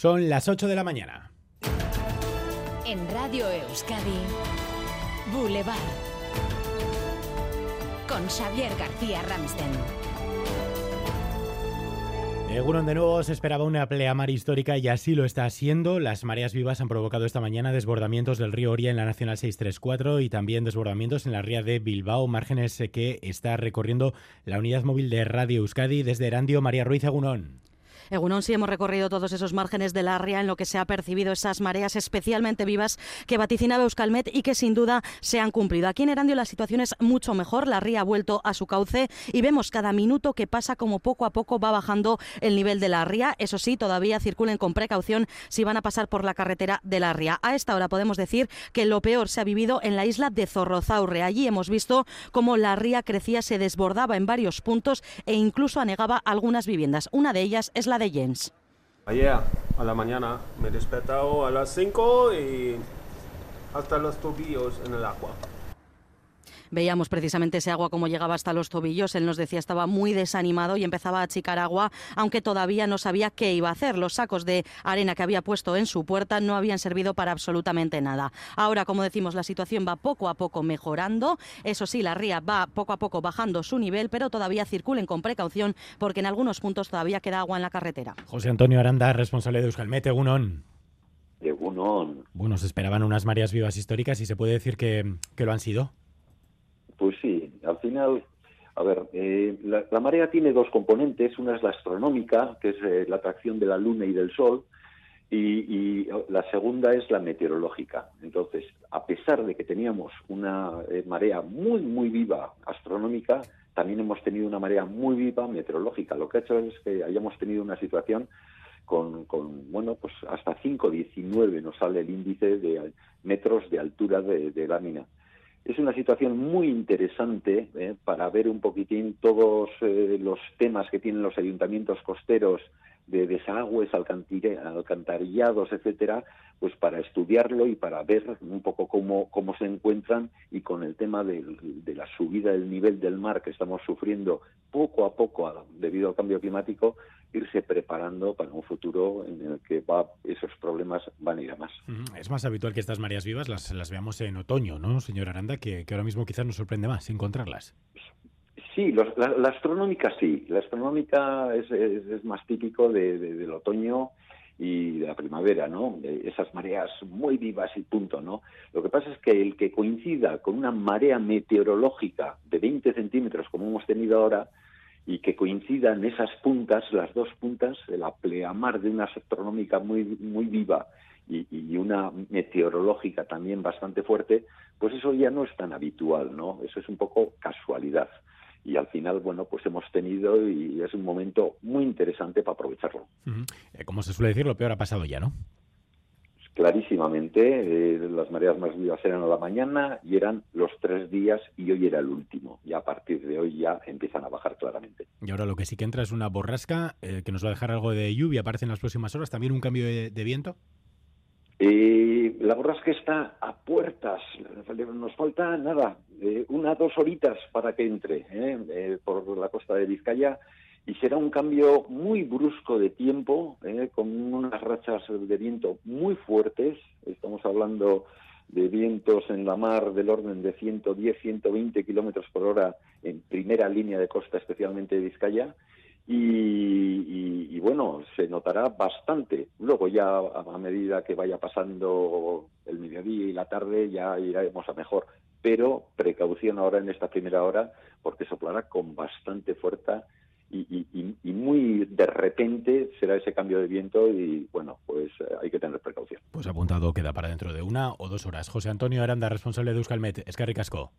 Son las 8 de la mañana. En Radio Euskadi, Boulevard. Con Xavier García Ramsten. Egunon de nuevo se esperaba una pleamar histórica y así lo está haciendo. Las mareas vivas han provocado esta mañana desbordamientos del río Oria en la Nacional 634 y también desbordamientos en la ría de Bilbao, márgenes que está recorriendo la unidad móvil de Radio Euskadi desde Erandio. María Ruiz Egunon. Egunon, sí hemos recorrido todos esos márgenes de la ría en lo que se ha percibido esas mareas especialmente vivas que vaticinaba Euskalmet y que sin duda se han cumplido. Aquí en Erandio la situación es mucho mejor, la ría ha vuelto a su cauce y vemos cada minuto que pasa como poco a poco va bajando el nivel de la ría. Eso sí, todavía circulen con precaución si van a pasar por la carretera de la ría. A esta hora podemos decir que lo peor se ha vivido en la isla de Zorrozaurre. Allí hemos visto cómo la ría crecía, se desbordaba en varios puntos e incluso anegaba algunas viviendas. Una de ellas es la de Jens. Ayer a la mañana me he despertado a las 5 y hasta los tobillos en el agua. Veíamos precisamente ese agua como llegaba hasta los tobillos. Él nos decía estaba muy desanimado y empezaba a achicar agua, aunque todavía no sabía qué iba a hacer. Los sacos de arena que había puesto en su puerta no habían servido para absolutamente nada. Ahora, como decimos, la situación va poco a poco mejorando. Eso sí, la ría va poco a poco bajando su nivel, pero todavía circulen con precaución porque en algunos puntos todavía queda agua en la carretera. José Antonio Aranda, responsable de Euskalmete, Egunon. Egunon. Bueno, se esperaban unas mareas vivas históricas y se puede decir que, que lo han sido. Pues sí, al final, a ver, eh, la, marea tiene dos componentes. Una es la astronómica, que es eh, la atracción de la Luna y del Sol, y, la segunda es la meteorológica. Entonces, a pesar de que teníamos una eh, marea muy, muy viva astronómica, también hemos tenido una marea muy viva meteorológica. Lo que ha hecho es que hayamos tenido una situación con, con bueno, pues hasta 5,19 nos sale el índice de metros de altura de lámina es una situación muy interesante eh, para ver un poquitín todos eh, los temas que tienen los ayuntamientos costeros de desagües, alcantarillados, etcétera, pues para estudiarlo y para ver un poco cómo, cómo se encuentran y con el tema de, de la subida del nivel del mar que estamos sufriendo poco a poco debido al cambio climático, irse preparando para un futuro en el que va, esos problemas van a ir a más. Es más habitual que estas mareas vivas las, las veamos en otoño, ¿no, señor Aranda? Que, que ahora mismo quizás nos sorprende más encontrarlas. Sí, los, la, la, astronómica sí. La astronómica es, es, es más típico de, de, del otoño y la primavera, ¿no? Esas mareas muy vivas y punto, ¿no? Lo que pasa es que el que coincida con una marea meteorológica de 20 centímetros, como hemos tenido ahora, y que coincidan esas puntas, las dos puntas, la pleamar de una astronómica muy, muy viva y, y, una meteorológica también bastante fuerte, pues eso ya no es tan habitual, ¿no? Eso es un poco casualidad. Y al final, bueno, pues hemos tenido y es un momento muy interesante para aprovecharlo. Uh -huh. Como se suele decir, lo peor ha pasado ya, ¿no? clarísimamente eh, las mareas más vivas eran a la mañana y eran los tres días y hoy era el último. Y a partir de hoy ya empiezan a bajar claramente. Y ahora lo que sí que entra es una borrasca eh, que nos va a dejar algo de lluvia, aparece en las próximas horas. ¿También un cambio de, de viento? Eh, la borrasca está a puertas, nos falta nada, eh, una dos horitas para que entre eh, por la costa de Vizcaya y será un cambio muy brusco de tiempo, eh, con unas rachas de viento muy fuertes. Estamos hablando de vientos en la mar del orden de 110, 120 kilómetros por hora en primera línea de costa, especialmente de Vizcaya. Y, bueno, se notará bastante. Luego ya a, medida que vaya pasando el mediodía y la tarde ya iremos a mejor. Pero precaución ahora en esta primera hora porque soplará con bastante fuerza y, muy de repente será ese cambio de viento y bueno, pues eh, hay que tener precaución. Pues apuntado queda para dentro de una o dos horas. José Antonio Aranda, responsable de Euskalmet. Es que.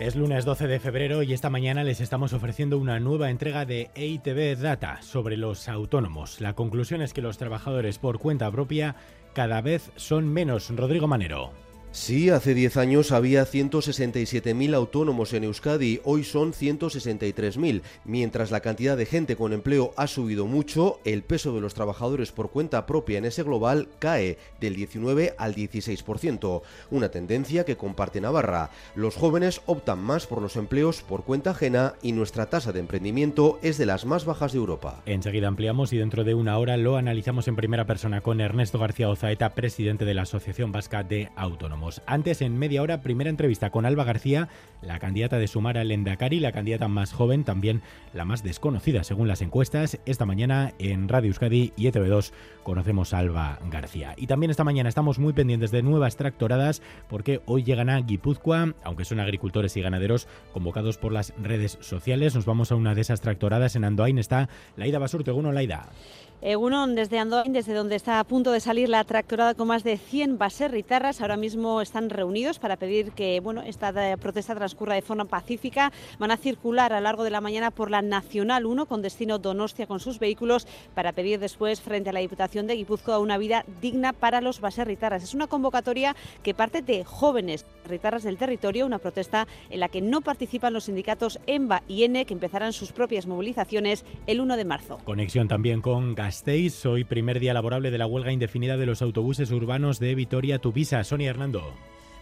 Es lunes 12 de febrero y esta mañana les estamos ofreciendo una nueva entrega de EITB Data sobre los autónomos. La conclusión es que los trabajadores por cuenta propia cada vez son menos. Rodrigo Manero. Sí, hace 10 años había 167.000 autónomos en Euskadi, hoy son 163.000. Mientras la cantidad de gente con empleo ha subido mucho, el peso de los trabajadores por cuenta propia en ese global cae del 19 al 16%, una tendencia que comparte Navarra. Los jóvenes optan más por los empleos por cuenta ajena y nuestra tasa de emprendimiento es de las más bajas de Europa. Enseguida ampliamos y dentro de una hora lo analizamos en primera persona con Ernesto García Ozaeta, presidente de la Asociación Vasca de Autónomos. Antes, en media hora, primera entrevista con Alba García, la candidata de Sumar al Endacari, la candidata más joven, también la más desconocida según las encuestas. Esta mañana en Radio Euskadi y ETV2 conocemos a Alba García. Y también esta mañana estamos muy pendientes de nuevas tractoradas porque hoy llegan a Guipúzcoa, aunque son agricultores y ganaderos convocados por las redes sociales. Nos vamos a una de esas tractoradas. En Andoain está Laida Basurto. Uno, Laida. Egunon, desde Andoain, desde donde está a punto de salir la tractorada con más de 100 baserritarras, ahora mismo están reunidos para pedir que bueno, esta protesta transcurra de forma pacífica. Van a circular a lo largo de la mañana por la Nacional 1 con destino Donostia con sus vehículos para pedir después frente a la Diputación de Guipúzcoa una vida digna para los baserritarras. Es una convocatoria que parte de jóvenes ritarras del territorio, una protesta en la que no participan los sindicatos EMBA y ENE que empezarán sus propias movilizaciones el 1 de marzo. Conexión también con Gasteiz, hoy primer día laborable de la huelga indefinida de los autobuses urbanos de Vitoria-Tuvisa. Sonia Hernando.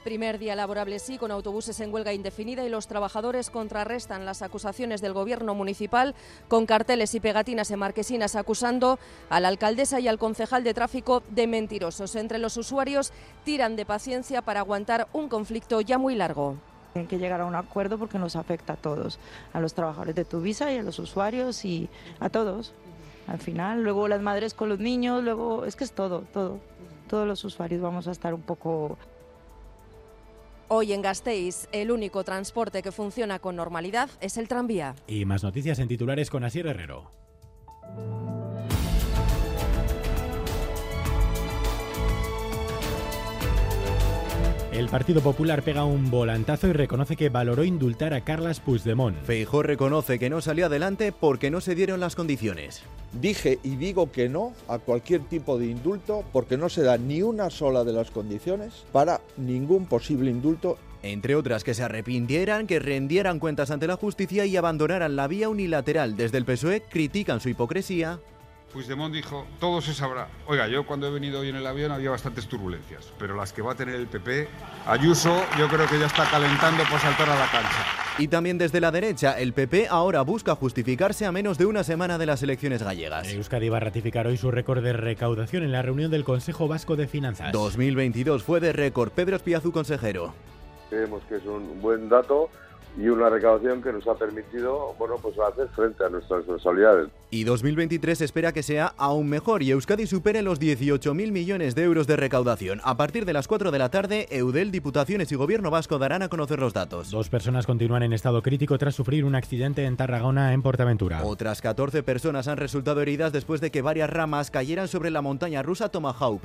Primer día laborable sí, con autobuses en huelga indefinida y los trabajadores contrarrestan las acusaciones del gobierno municipal con carteles y pegatinas en marquesinas acusando a la alcaldesa y al concejal de tráfico de mentirosos. Entre los usuarios tiran de paciencia para aguantar un conflicto ya muy largo. Tienen que llegar a un acuerdo porque nos afecta a todos, a los trabajadores de Tuvisa y a los usuarios y a todos al final, luego las madres con los niños, luego es que es todo, todo. Todos los usuarios vamos a estar un poco Hoy en Gasteiz, el único transporte que funciona con normalidad es el tranvía. Y más noticias en titulares con Asier Herrero. El Partido Popular pega un volantazo y reconoce que valoró indultar a Carlas Puigdemont. Feijó reconoce que no salió adelante porque no se dieron las condiciones. Dije y digo que no a cualquier tipo de indulto porque no se da ni una sola de las condiciones para ningún posible indulto entre otras que se arrepintieran, que rendieran cuentas ante la justicia y abandonaran la vía unilateral. Desde el PSOE critican su hipocresía Puigdemont dijo, todo se sabrá. Oiga, yo cuando he venido hoy en el avión había bastantes turbulencias, pero las que va a tener el PP, Ayuso yo creo que ya está calentando por saltar a la cancha. Y también desde la derecha, el PP ahora busca justificarse a menos de una semana de las elecciones gallegas. Euskadi va a ratificar hoy su récord de recaudación en la reunión del Consejo Vasco de Finanzas. 2022 fue de récord. Pedro Espiazu, consejero. Creemos que es un buen dato y una recaudación que nos ha permitido bueno, pues hacer frente a nuestras responsabilidades. Y 2023 espera que sea aún mejor y Euskadi supere los 18.000 millones de euros de recaudación. A partir de las 4 de la tarde, Eudel, Diputaciones y Gobierno Vasco darán a conocer los datos. Dos personas continúan en estado crítico tras sufrir un accidente en Tarragona, en Portaventura. Otras 14 personas han resultado heridas después de que varias ramas cayeran sobre la montaña rusa Tomahawk.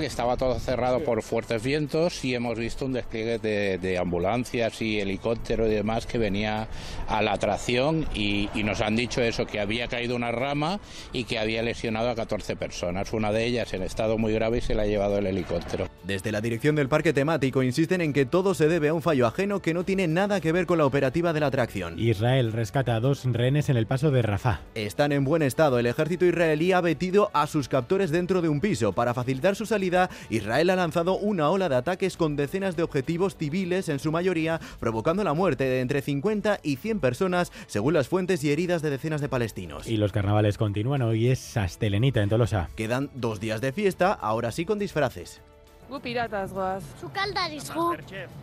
Estaba todo cerrado por fuertes vientos y hemos visto un despliegue de, ambulancias y helicópteros y demás que venía a la atracción y, nos han dicho eso, que había caído una rama y que había lesionado a 14 personas. Una de ellas en estado muy grave y se la ha llevado el helicóptero. Desde la dirección del parque temático insisten en que todo se debe a un fallo ajeno que no tiene nada que ver con la operativa de la atracción. Israel rescata a dos rehenes en el paso de Rafah. Están en buen estado. El ejército israelí ha metido a sus captores dentro de un piso para facilitar su salida Israel ha lanzado una ola de ataques con decenas de objetivos civiles, en su mayoría, provocando la muerte de entre 50 y 100 personas, según las fuentes y heridas de decenas de palestinos. Y los carnavales continúan. Hoy es Sastelenita en Tolosa. Quedan dos días de fiesta, ahora sí con disfraces. piratas guas.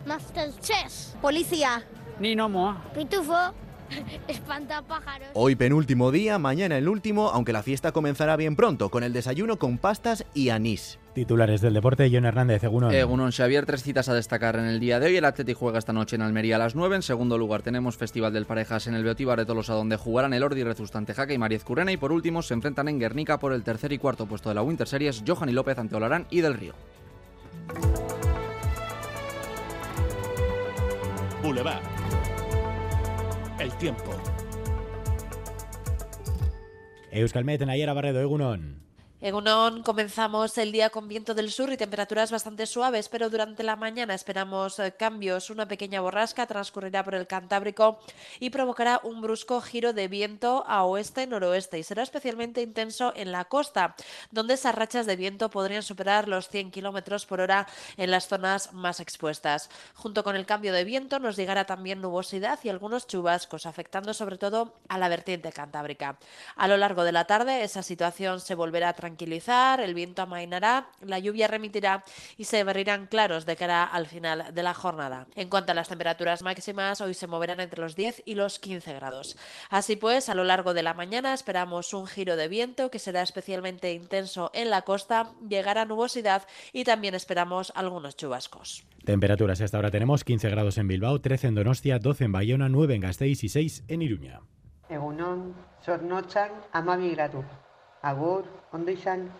Masterchef. Policía. Ni nomo. Pitufo. Espantapájaros. Hoy penúltimo día, mañana el último, aunque la fiesta comenzará bien pronto, con el desayuno con pastas y anís. Titulares del deporte, John Hernández, Egunon. Egunon, Xavier, tres citas a destacar en el día de hoy. El Atleti juega esta noche en Almería a las 9. En segundo lugar tenemos Festival del Parejas en el Beotíbar de Tolosa, donde jugarán el Ordi Rezustante Jaca y Mariez Curena. Y por último se enfrentan en Guernica por el tercer y cuarto puesto de la Winter Series, Johan y López ante Olarán y Del Río. Boulevard. El tiempo. Euskalmet, Nayara Barredo, Egunon. En Unón comenzamos el día con viento del sur y temperaturas bastante suaves, pero durante la mañana esperamos eh, cambios. Una pequeña borrasca transcurrirá por el Cantábrico y provocará un brusco giro de viento a oeste-noroeste y será especialmente intenso en la costa, donde esas rachas de viento podrían superar los 100 kilómetros por hora en las zonas más expuestas. Junto con el cambio de viento nos llegará también nubosidad y algunos chubascos, afectando sobre todo a la vertiente cantábrica. A lo largo de la tarde esa situación se volverá a tranquilizar, el viento amainará, la lluvia remitirá y se abrirán claros de cara al final de la jornada. En cuanto a las temperaturas máximas, hoy se moverán entre los 10 y los 15 grados. Así pues, a lo largo de la mañana esperamos un giro de viento que será especialmente intenso en la costa, llegará nubosidad y también esperamos algunos chubascos. Temperaturas hasta ahora tenemos 15 grados en Bilbao, 13 en Donostia, 12 en Bayona, 9 en Gasteiz y 6 en Iruña. Egunon, zornotzan, amabi gradu. Agur, ondo izan.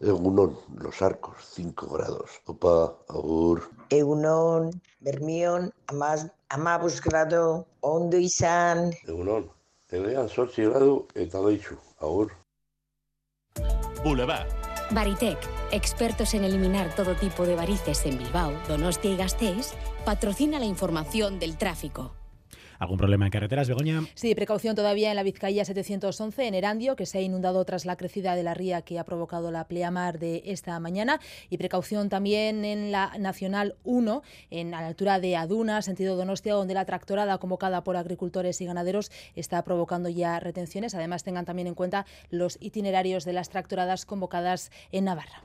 Egunon, Los Arcos, 5 grados. Opa, agur. Egunon, Bermion, amaz, amabuz grado, ondo izan. Egunon, Elean sortzi gradu eta doitzu. Agur. Boulevard. Baritec, expertos en eliminar todo tipo de varices en Bilbao, Donostia y Gasteiz, patrocina la información del tráfico. ¿Algún problema en carreteras, Begoña? Sí, precaución todavía en la Vizcaya 711 en Erandio, que se ha inundado tras la crecida de la ría que ha provocado la pleamar de esta mañana. Y precaución también en la Nacional 1, en la altura de Aduna, sentido Donostia, donde la tractorada convocada por agricultores y ganaderos está provocando ya retenciones. Además, tengan también en cuenta los itinerarios de las tractoradas convocadas en Navarra.